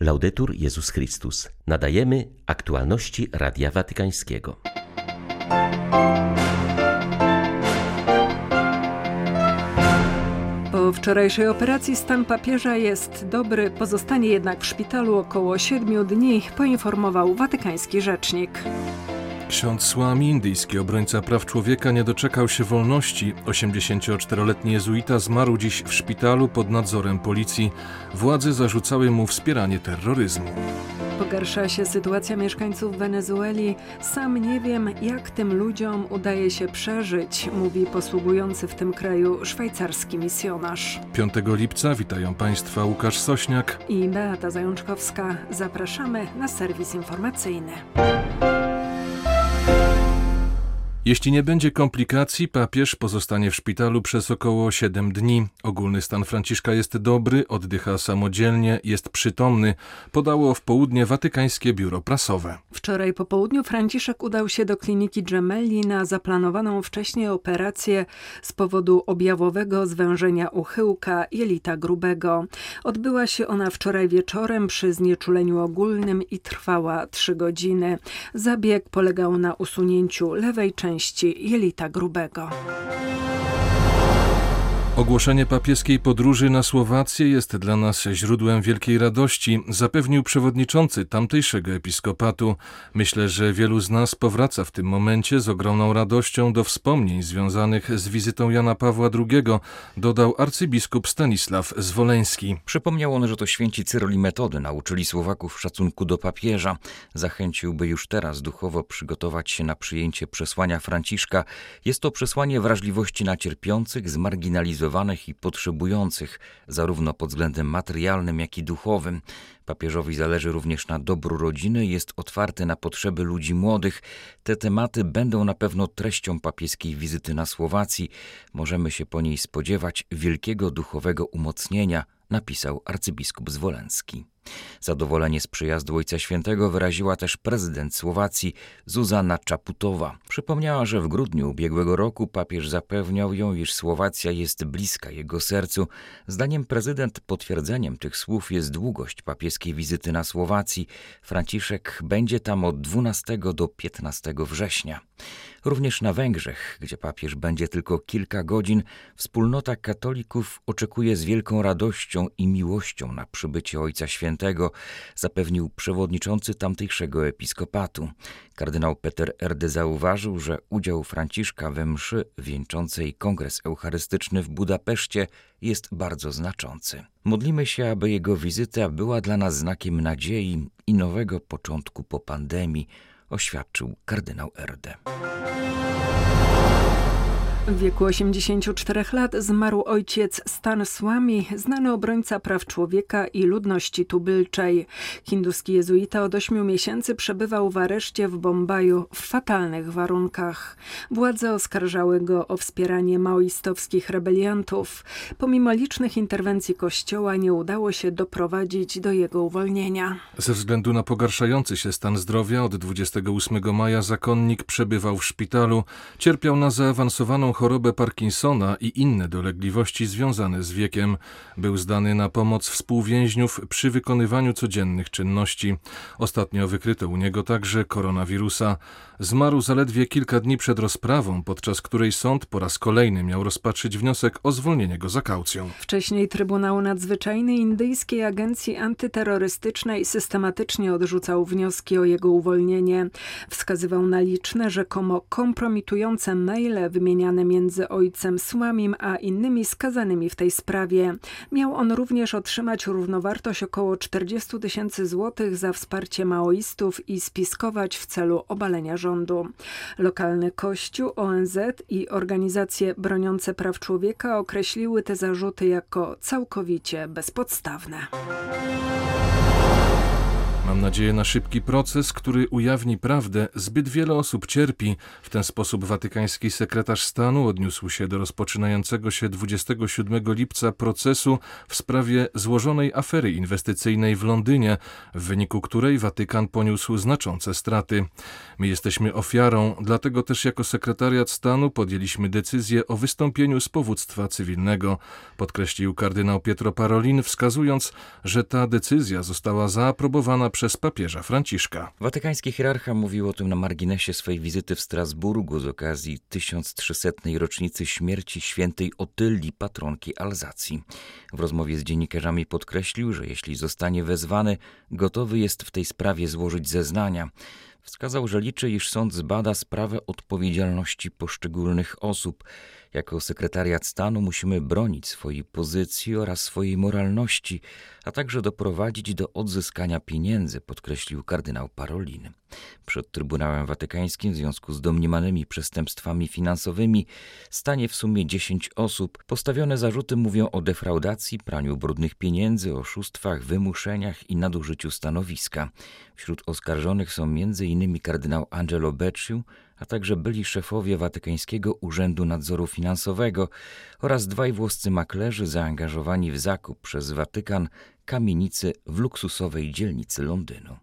Laudetur Jezus Chrystus. Nadajemy aktualności Radia Watykańskiego. Po wczorajszej operacji stan papieża jest dobry, pozostanie jednak w szpitalu około siedmiu dni, poinformował watykański rzecznik. Ksiądz Słami, indyjski obrońca praw człowieka, nie doczekał się wolności. 84-letni jezuita zmarł dziś w szpitalu pod nadzorem policji. Władze zarzucały mu wspieranie terroryzmu. Pogarsza się sytuacja mieszkańców Wenezueli. Sam nie wiem, jak tym ludziom udaje się przeżyć, mówi posługujący w tym kraju szwajcarski misjonarz. 5 lipca witają Państwa Łukasz Sośniak i Beata Zajączkowska. Zapraszamy na serwis informacyjny. Jeśli nie będzie komplikacji, papież pozostanie w szpitalu przez około 7 dni. Ogólny stan Franciszka jest dobry, oddycha samodzielnie, jest przytomny, podało w południe watykańskie biuro prasowe. Wczoraj po południu Franciszek udał się do kliniki Gemelli na zaplanowaną wcześniej operację z powodu objawowego zwężenia uchyłka jelita grubego. Odbyła się ona wczoraj wieczorem przy znieczuleniu ogólnym i trwała 3 godziny. Zabieg polegał na usunięciu lewej części części jelita grubego. Ogłoszenie papieskiej podróży na Słowację jest dla nas źródłem wielkiej radości, zapewnił przewodniczący tamtejszego episkopatu. Myślę, że wielu z nas powraca w tym momencie z ogromną radością do wspomnień związanych z wizytą Jana Pawła II, dodał arcybiskup Stanisław Zwoleński. Przypomniał on, że to święci Cyryl i Metody nauczyli Słowaków szacunku do papieża. Zachęciłby już teraz duchowo przygotować się na przyjęcie przesłania Franciszka. Jest to przesłanie wrażliwości na cierpiących, zmarginalizowanych, i potrzebujących, zarówno pod względem materialnym, jak i duchowym. Papieżowi zależy również na dobru rodziny, jest otwarty na potrzeby ludzi młodych. Te tematy będą na pewno treścią papieskiej wizyty na Słowacji. Możemy się po niej spodziewać wielkiego duchowego umocnienia, napisał arcybiskup Zwolenski. Zadowolenie z przyjazdu Ojca Świętego wyraziła też prezydent Słowacji Zuzana Czaputowa. Przypomniała, że w grudniu ubiegłego roku papież zapewniał ją, iż Słowacja jest bliska jego sercu. Zdaniem prezydent potwierdzeniem tych słów jest długość papieskiej wizyty na Słowacji. Franciszek będzie tam od 12 do 15 września. Również na Węgrzech, gdzie papież będzie tylko kilka godzin, wspólnota katolików oczekuje z wielką radością i miłością na przybycie Ojca Świętego, zapewnił przewodniczący tamtejszego episkopatu. Kardynał Peter Erde zauważył, że udział Franciszka we mszy wieńczącej kongres eucharystyczny w Budapeszcie jest bardzo znaczący. Modlimy się, aby jego wizyta była dla nas znakiem nadziei i nowego początku po pandemii, oświadczył kardynał Erde. W wieku 84 lat zmarł ojciec Stan Swami, znany obrońca praw człowieka i ludności tubylczej. Hinduski jezuita od 8 miesięcy przebywał w areszcie w Bombaju w fatalnych warunkach. Władze oskarżały go o wspieranie maoistowskich rebeliantów. Pomimo licznych interwencji kościoła nie udało się doprowadzić do jego uwolnienia. Ze względu na pogarszający się stan zdrowia od 28 maja zakonnik przebywał w szpitalu, cierpiał na zaawansowaną chorobę Parkinsona i inne dolegliwości związane z wiekiem. Był zdany na pomoc współwięźniów przy wykonywaniu codziennych czynności. Ostatnio wykryto u niego także koronawirusa. Zmarł zaledwie kilka dni przed rozprawą, podczas której sąd po raz kolejny miał rozpatrzyć wniosek o zwolnienie go za kaucją. Wcześniej Trybunał Nadzwyczajny Indyjskiej Agencji Antyterrorystycznej systematycznie odrzucał wnioski o jego uwolnienie. Wskazywał na liczne, rzekomo kompromitujące maile wymieniane między ojcem Słamim a innymi skazanymi w tej sprawie. Miał on również otrzymać równowartość około 40 tysięcy złotych za wsparcie maoistów i spiskować w celu obalenia rządu. Lokalny kościół, ONZ i organizacje broniące praw człowieka określiły te zarzuty jako całkowicie bezpodstawne. Mam nadzieję na szybki proces, który ujawni prawdę. Zbyt wiele osób cierpi. W ten sposób watykański sekretarz stanu odniósł się do rozpoczynającego się 27 lipca procesu w sprawie złożonej afery inwestycyjnej w Londynie, w wyniku której Watykan poniósł znaczące straty. My jesteśmy ofiarą, dlatego też jako sekretariat stanu podjęliśmy decyzję o wystąpieniu z powództwa cywilnego, podkreślił kardynał Pietro Parolin, wskazując, że ta decyzja została zaaprobowana przez papieża Franciszka. Watykański hierarcha mówił o tym na marginesie swojej wizyty w Strasburgu z okazji 1300. rocznicy śmierci świętej Otylii, patronki Alzacji. W rozmowie z dziennikarzami podkreślił, że jeśli zostanie wezwany, gotowy jest w tej sprawie złożyć zeznania. Wskazał, że liczy, iż sąd zbada sprawę odpowiedzialności poszczególnych osób. Jako sekretariat stanu musimy bronić swojej pozycji oraz swojej moralności, a także doprowadzić do odzyskania pieniędzy, podkreślił kardynał Parolin. Przed Trybunałem Watykańskim w związku z domniemanymi przestępstwami finansowymi stanie w sumie 10 osób. Postawione zarzuty mówią o defraudacji, praniu brudnych pieniędzy, oszustwach, wymuszeniach i nadużyciu stanowiska. Wśród oskarżonych są m.in. kardynał Angelo Becciu, a także byli szefowie Watykańskiego Urzędu Nadzoru Finansowego oraz dwaj włoscy maklerzy zaangażowani w zakup przez Watykan kamienicy w luksusowej dzielnicy Londynu.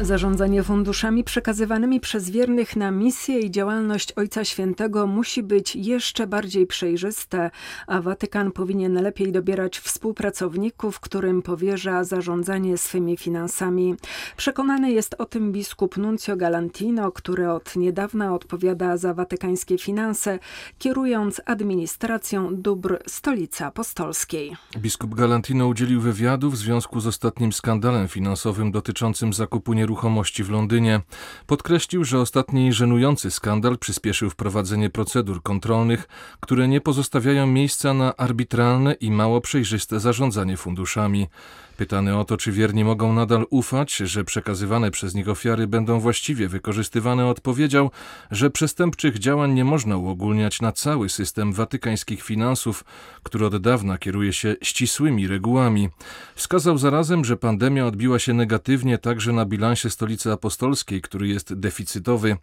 Zarządzanie funduszami przekazywanymi przez wiernych na misję i działalność Ojca Świętego musi być jeszcze bardziej przejrzyste, a Watykan powinien lepiej dobierać współpracowników, którym powierza zarządzanie swymi finansami. Przekonany jest o tym biskup Nuncio Galantino, który od niedawna odpowiada za watykańskie finanse, kierując administracją dóbr stolicy apostolskiej. Biskup Galantino udzielił wywiadu w związku z ostatnim skandalem finansowym dotyczącym zakupu nieruchomości nieruchomości w Londynie. Podkreślił, że ostatni żenujący skandal przyspieszył wprowadzenie procedur kontrolnych, które nie pozostawiają miejsca na arbitralne i mało przejrzyste zarządzanie funduszami. Pytany o to, czy wierni mogą nadal ufać, że przekazywane przez nich ofiary będą właściwie wykorzystywane, odpowiedział, że przestępczych działań nie można uogólniać na cały system watykańskich finansów, który od dawna kieruje się ścisłymi regułami. Wskazał zarazem, że pandemia odbiła się negatywnie także na bilansie stolicy apostolskiej, który jest deficytowy.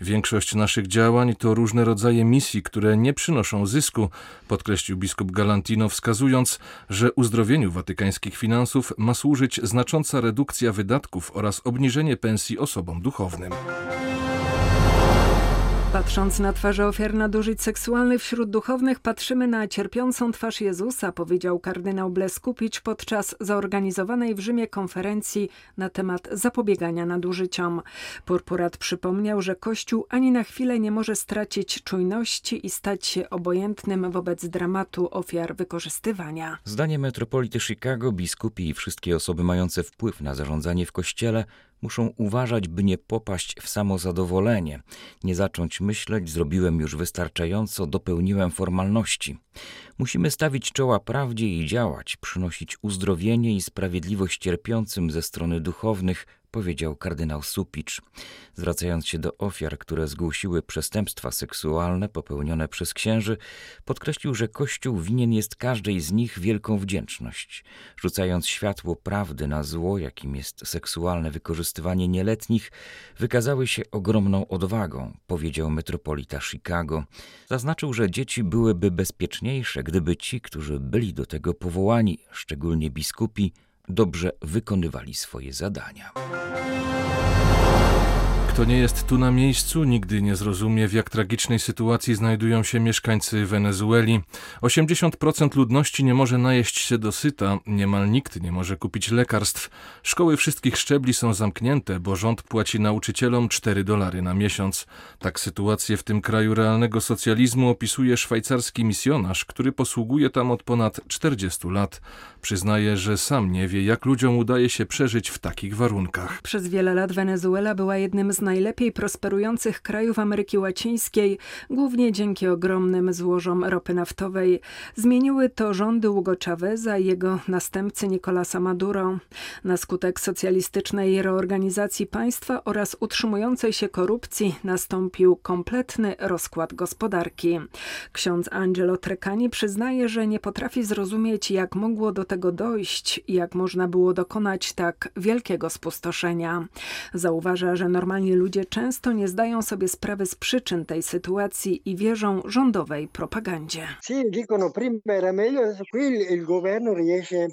Większość naszych działań to różne rodzaje misji, które nie przynoszą zysku, podkreślił biskup Galantino, wskazując, że uzdrowieniu watykańskich finansów finansów ma służyć znacząca redukcja wydatków oraz obniżenie pensji osobom duchownym. Patrząc na twarze ofiar nadużyć seksualnych wśród duchownych, patrzymy na cierpiącą twarz Jezusa, powiedział kardynał Bleskupicz podczas zorganizowanej w Rzymie konferencji na temat zapobiegania nadużyciom. Purpurat przypomniał, że Kościół ani na chwilę nie może stracić czujności i stać się obojętnym wobec dramatu ofiar wykorzystywania. Zdaniem metropolity Chicago, biskupi i wszystkie osoby mające wpływ na zarządzanie w Kościele muszą uważać, by nie popaść w samozadowolenie, nie zacząć myśleć, zrobiłem już wystarczająco, dopełniłem formalności. Musimy stawić czoła prawdzie i działać, przynosić uzdrowienie i sprawiedliwość cierpiącym ze strony duchownych, powiedział kardynał Supicz. Zwracając się do ofiar, które zgłosiły przestępstwa seksualne popełnione przez księży, podkreślił, że Kościół winien jest każdej z nich wielką wdzięczność. Rzucając światło prawdy na zło, jakim jest seksualne wykorzystywanie nieletnich, wykazały się ogromną odwagą, powiedział metropolita Chicago. Zaznaczył, że dzieci byłyby bezpieczniejsze, gdyby ci, którzy byli do tego powołani, szczególnie biskupi, dobrze wykonywali swoje zadania. Kto nie jest tu na miejscu, nigdy nie zrozumie, w jak tragicznej sytuacji znajdują się mieszkańcy Wenezueli. 80% ludności nie może najeść się dosyta, niemal nikt nie może kupić lekarstw. Szkoły wszystkich szczebli są zamknięte, bo rząd płaci nauczycielom 4 dolary na miesiąc. Tak sytuację w tym kraju realnego socjalizmu opisuje szwajcarski misjonarz, który posługuje tam od ponad 40 lat. Przyznaje, że sam nie wie, jak ludziom udaje się przeżyć w takich warunkach. Przez wiele lat Wenezuela była jednym z najlepiej prosperujących krajów Ameryki Łacińskiej, głównie dzięki ogromnym złożom ropy naftowej. Zmieniły to rządy Hugo Chaveza i jego następcy Nicolasa Maduro. Na skutek socjalistycznej reorganizacji państwa oraz utrzymującej się korupcji nastąpił kompletny rozkład gospodarki. Ksiądz Angelo Trecani przyznaje, że nie potrafi zrozumieć, jak mogło do tego dojść, jak można było dokonać tak wielkiego spustoszenia. Zauważa, że normalni ludzie często nie zdają sobie sprawy z przyczyn tej sytuacji i wierzą rządowej propagandzie.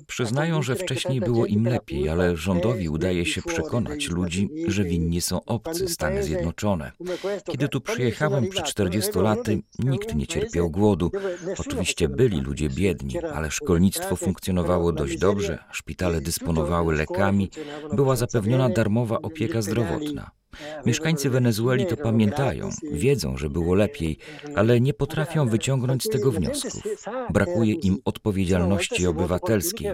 Przyznają, że wcześniej było im lepiej, ale rządowi udaje się przekonać ludzi, że winni są obcy Stany Zjednoczone. Kiedy tu przyjechałem przed 40 laty, nikt nie cierpiał głodu. Oczywiście byli ludzie biedni, ale szkolnictwo funkcjonowało dość dobrze, szpitale dysponowały lekami, była zapewniona darmowa opieka zdrowotna. Mieszkańcy Wenezueli to pamiętają, wiedzą, że było lepiej, ale nie potrafią wyciągnąć z tego wniosków. Brakuje im odpowiedzialności obywatelskiej.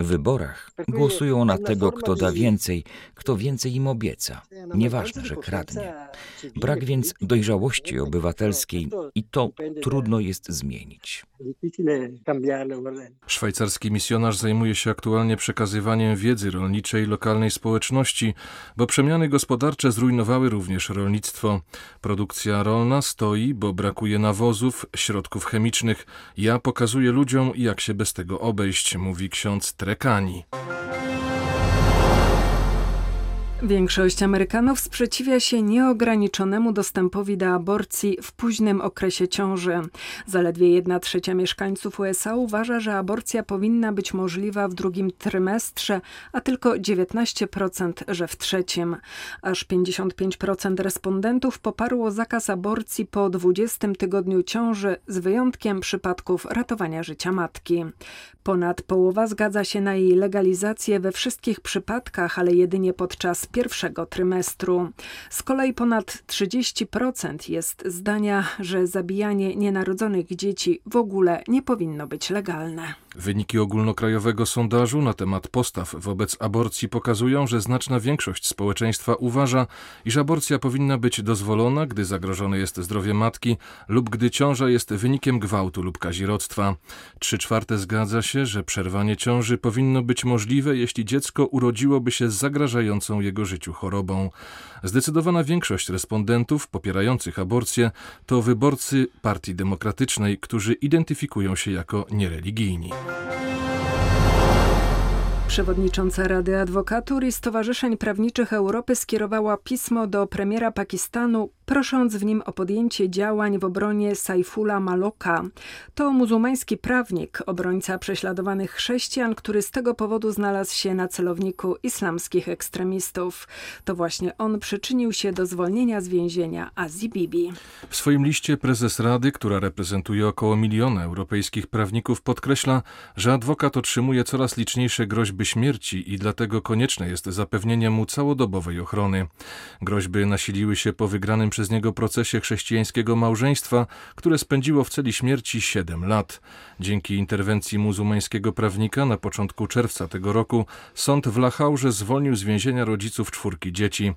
W wyborach głosują na tego, kto da więcej, kto więcej im obieca. Nieważne, że kradnie. Brak więc dojrzałości obywatelskiej i to trudno jest zmienić. Szwajcarski misjonarz zajmuje się aktualnie przekazywaniem wiedzy rolniczej lokalnej społeczności, bo przemiany gospodarcze zrujnowały również rolnictwo. Produkcja rolna stoi, bo brakuje nawozów, środków chemicznych. Ja pokazuję ludziom, jak się bez tego obejść, mówi ksiądz Trekani. Większość Amerykanów sprzeciwia się nieograniczonemu dostępowi do aborcji w późnym okresie ciąży. Zaledwie 1 trzecia mieszkańców USA uważa, że aborcja powinna być możliwa w drugim trymestrze, a tylko 19%, że w trzecim. Aż 55% respondentów poparło zakaz aborcji po 20 tygodniu ciąży, z wyjątkiem przypadków ratowania życia matki. Ponad połowa zgadza się na jej legalizację we wszystkich przypadkach, ale jedynie podczas pierwszego trymestru. Z kolei ponad 30% jest zdania, że zabijanie nienarodzonych dzieci w ogóle nie powinno być legalne. Wyniki ogólnokrajowego sondażu na temat postaw wobec aborcji pokazują, że znaczna większość społeczeństwa uważa, iż aborcja powinna być dozwolona, gdy zagrożone jest zdrowie matki lub gdy ciąża jest wynikiem gwałtu lub kazirodztwa. Trzy czwarte zgadza się, że przerwanie ciąży powinno być możliwe, jeśli dziecko urodziłoby się z zagrażającą jego życiu chorobą. Zdecydowana większość respondentów popierających aborcję to wyborcy Partii Demokratycznej, którzy identyfikują się jako niereligijni. Przewodnicząca Rady Adwokatur i Stowarzyszeń Prawniczych Europy skierowała pismo do premiera Pakistanu prosząc w nim o podjęcie działań w obronie Saifula Maloka. To muzułmański prawnik, obrońca prześladowanych chrześcijan, który z tego powodu znalazł się na celowniku islamskich ekstremistów. To właśnie on przyczynił się do zwolnienia z więzienia Azi Bibi. W swoim liście prezes Rady, która reprezentuje około miliona europejskich prawników, podkreśla, że adwokat otrzymuje coraz liczniejsze groźby śmierci i dlatego konieczne jest zapewnienie mu całodobowej ochrony. Groźby nasiliły się po wygranym przez niego procesie chrześcijańskiego małżeństwa, które spędziło w celi śmierci 7 lat. Dzięki interwencji muzułmańskiego prawnika na początku czerwca tego roku sąd w Lachaurze zwolnił z więzienia rodziców czwórki dzieci.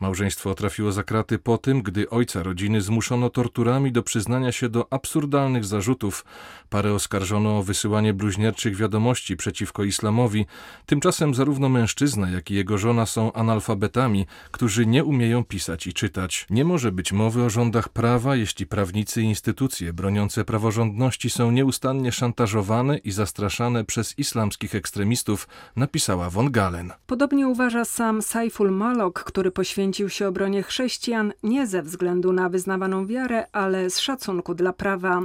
Małżeństwo trafiło za kraty po tym, gdy ojca rodziny zmuszono torturami do przyznania się do absurdalnych zarzutów. Parę oskarżono o wysyłanie bluźnierczych wiadomości przeciwko islamowi. Tymczasem zarówno mężczyzna, jak i jego żona są analfabetami, którzy nie umieją pisać i czytać. Nie może być mowy o rządach prawa, jeśli prawnicy i instytucje broniące praworządności są nieustannie szantażowane i zastraszane przez islamskich ekstremistów, napisała von Galen. Podobnie uważa sam Saiful Malok, który poświęcił się obronie chrześcijan nie ze względu na wyznawaną wiarę, ale z szacunku dla prawa.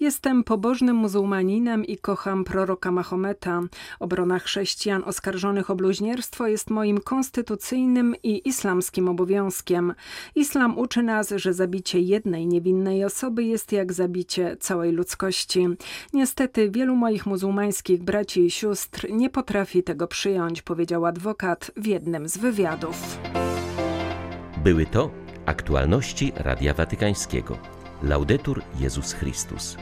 Jestem pobożnym muzułmaninem i kocham proroka Mahometa. Obrona chrześcijan oskarżonych o bluźnierstwo jest moim konstytucyjnym i islamskim obowiązkiem. Islam uczy nas, że zabicie jednej niewinnej osoby jest jak zabicie całej ludzkości. Niestety wielu moich muzułmańskich braci i sióstr nie potrafi tego przyjąć, powiedział adwokat w jednym z wywiadów. Były to aktualności Radia Watykańskiego. Laudetur Jezus Chrystus.